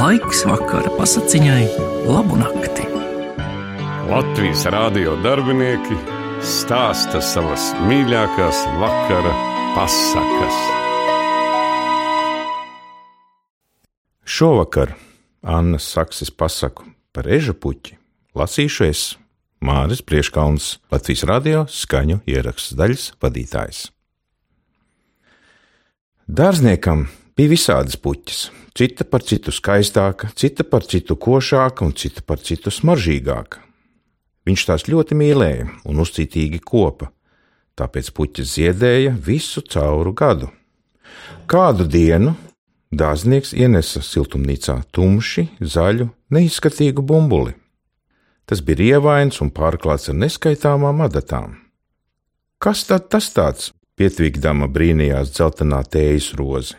Laiks vakara pasakiņai, labu nakti. Latvijas rādio darbinieki stāsta savas mīļākās vakara pasakas. Šovakar Annas Sakses pasaku par eža puķi lasīšu es Māris Prieškalns, Latvijas radio skaņu ieraksts daļas vadītājs. Dārzniekam bija visādas puķis, cita par citu skaistāka, cita par citu košāka un cita par citu smaržīgāka. Viņš tās ļoti mīlēja un uzcītīgi kopa, tāpēc puķis ziedēja visu cauru gadu. Kādu dienu dārznieks ienesa siltumnīcā tumši, zaļu, neizskatīgu bumbuli. Tas bija rievains un pārklāts ar neskaitāmām adatām. Kas tad tas tāds? Pietvīgdama brīnījās dzeltenā tējas roze.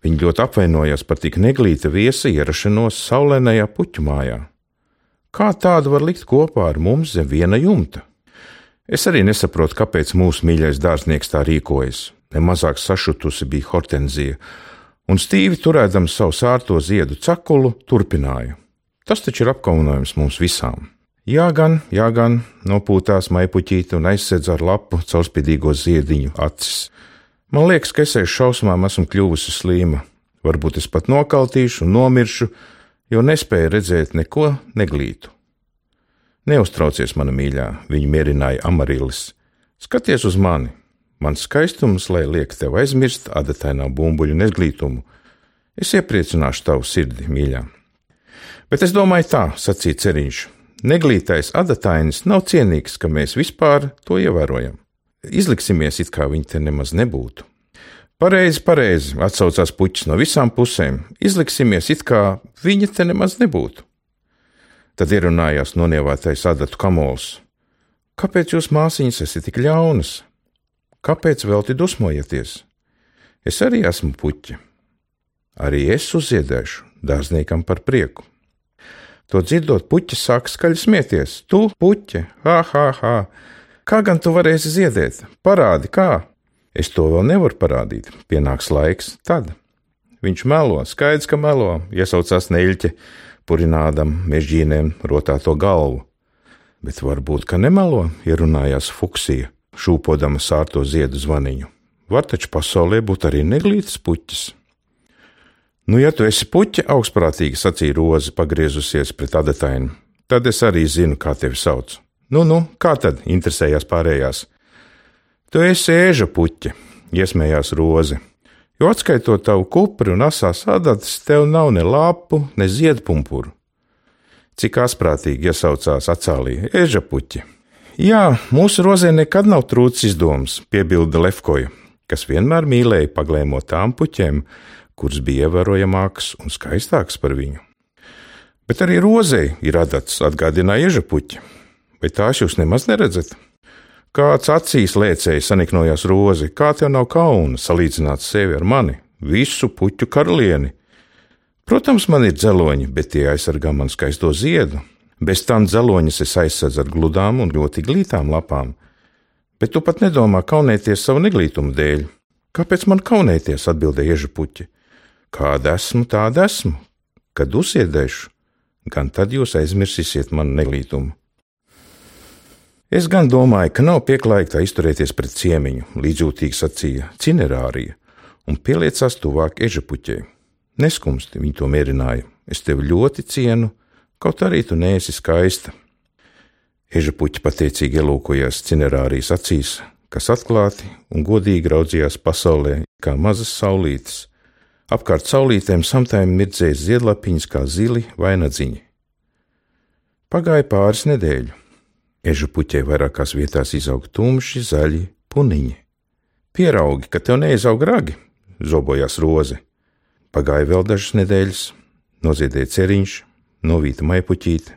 Viņa ļoti apvainojās par tik neglīta viesa ierašanos saulēnajā puķu mājā. Kā tādu var likt kopā ar mums zem viena jumta? Es arī nesaprotu, kāpēc mūsu mīļais dārznieks tā rīkojas. Nemazāk sašutusi bija Hortenzija, un stīvi turēdams savu sārto ziedu cakulu, turpināja: Tas taču ir apkaunojums mums visām. Jā, gan, jā, gan, nopūtās maipuķīte un aizsedz ar lapu caurspīdīgo ziediņu acis. Man liekas, ka es aiz šausmām esmu kļuvusi slīma. Varbūt es pat nokaltīšu un nomiršu, jo nespēju redzēt neko neglītu. Neuztraucies, mana mīļā, viņu mierināja Amarilis. Skaties uz mani! Mans skaistums, lai liek tev aizmirst adatainā bumbuļu neglītumu. Es iepriecināšu tavu sirdi, mīļā. Bet es domāju tā, sacīja ceriņš. Neglītais adatainis nav cienīgs, ka mēs vispār to ievērojam. Izliksimies, it kā viņi te nemaz nebūtu. Pareizi, pareizi, atsaucās puķis no visām pusēm. Izliksimies, it kā viņa te nemaz nebūtu. Tad ierunājās nonievātais adatu kamols. Kāpēc jūs māsiņas esat tik ļaunas? Kāpēc velti dusmojaties? Es arī esmu puķi. Arī es uzziedēšu dārzniekam par prieku. To dzirdot, puķis sāk skaļi smieties. Tu, puķi, ha, ha, ha! Kā gan tu varēsi ziedēt? Parādi, kā! Es to vēl nevaru parādīt. Pienāks laiks, tad. Viņš melo, skaidrs, ka melo, iesaucās neļķe, purinādam mežģīniem rotāto galvu. Bet varbūt, ka nemelo, ierunājās fuksija šūpodama sārto ziedu zvaniņu. Var taču pasaulē būt arī neglītas puķis. Nu, ja tu esi puķa, augstprātīgi sacīja Roza, pagriezusies pret adatainu, tad es arī zinu, kā tevi sauc. Nu, nu, kā tad? interesējās pārējās. Tu esi ēža puķa, iesmējās Roza. Jo atskaitot tavu kupru un asās adatas, tev nav ne lapu, ne ziedpumpuru. Cik asprātīgi iesaucās acālī ēža puķa. Jā, mūsu rozē nekad nav trūcis izdoms, piebilda Lefkoja, kas vienmēr mīlēja paglēmot tām puķēm, kuras bija ievērojamākas un skaistākas par viņu. Bet arī rozei ir adats, atgādināja ieža Vai tās jūs nemaz neredzat? Kāds acīs lēcēji saniknojās rozi, kā tev nav kauna salīdzināt sevi ar mani, visu puķu karalieni. Protams, man ir dzeloņi, bet tie aizsargā man skaisto ziedu, Bez tam dzeloņus es aizsadzu ar gludām un ļoti glītām lapām. Bet tu pat nedomā kaunēties savu neglītumu dēļ. Kāpēc man kaunēties? atbildēja ieža puķi. Kāda esmu, tāda esmu. Kad uzsiedēšu, gan tad jūs aizmirsīsiet manu neglītumu. Es gan domāju, ka nav pieklājīgi izturēties pret ciemiņu, līdzjūtīgi sacīja Cinerārija, un pieliecās tuvāk eža puķei. Neskumsti, viņa to mierināja. Es tevi ļoti cienu, Kaut arī tu neesi skaista. Eža puķi pateicīgi ielūkojās cinerārijas acīs, kas atklāti un godīgi raudzījās pasaulē kā mazas saulītes. Apkārt saulītēm samtēm mirdzēja ziedlapiņas kā zili vai nadziņi. Pagāja pāris nedēļu. Ežu puķē vairākās vietās izauga tumši, zaļi puniņi. Pieraugi, ka tev neizaug ragi, zobojās roze. Pagāja vēl dažas nedēļas, noziedēja ceriņš, novīta maipuķīte,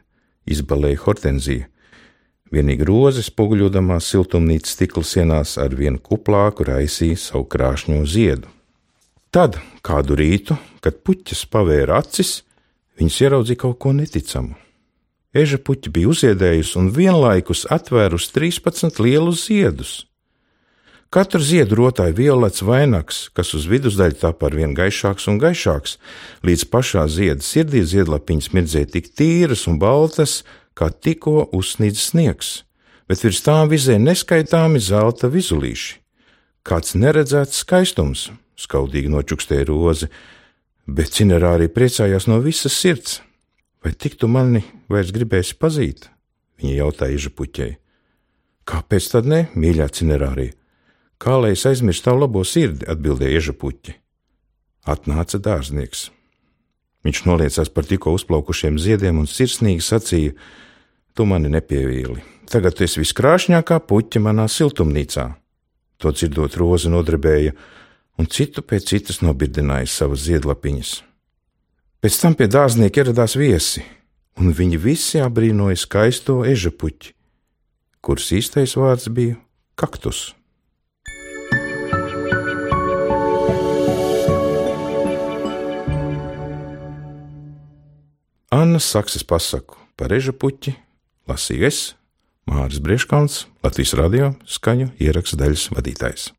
izbalēja hortenzija. Vienīgi rozes spoguļodamās siltumnīcas stikla sienās ar vienu kuplāku raisīja savu krāšņo ziedu. Tad, kādu rītu, kad puķis pavēra acis, viņas ieraudzīja kaut ko neticamu. Eža puķi bija uziedējusi un vienlaikus atvērusi 13 lielus ziedus. Katru ziedu rotāja violets vainags, kas uz vidusdaļu tapa ar vien gaišāks un gaišāks, līdz pašā zieda sirdī ziedlapiņas mirdzēja tik tīras un baltas, kā tikko uzsnīdz sniegs, bet virs tām vizē neskaitāmi zelta vizulīši. Kāds neredzēts skaistums, skaudīgi nočukstēja rozi, bet cinerā arī priecājās no visas sirds. Vai tik tu mani vairs gribēsi pazīt? Viņa jautāja Ižapuķei. Kāpēc tad ne, mīļā cinerārija? Kā lai es aizmirstu tavu labo sirdi, atbildēja Ižapuķi. Atnāca dārznieks. Viņš noliecās par tikko uzplaukušiem ziediem un sirsnīgi sacīja: Tu mani nepievīli. Tagad tu esi viskrāšņākā puķa manā siltumnīcā. To dzirdot, roze nodarbēja, un citu pēc citas nobirdināja savas ziedlapiņas. Pēc tam pie dārznieka ieradās viesi, un viņi visi abrīnoja skaisto eža puķi, kuras īstais vārds bija kaktus. Annas Sakses pasaku par eža puķi lasīju es, Māris Brieškons, Latvijas radio skaņu ierakstu daļas vadītājs.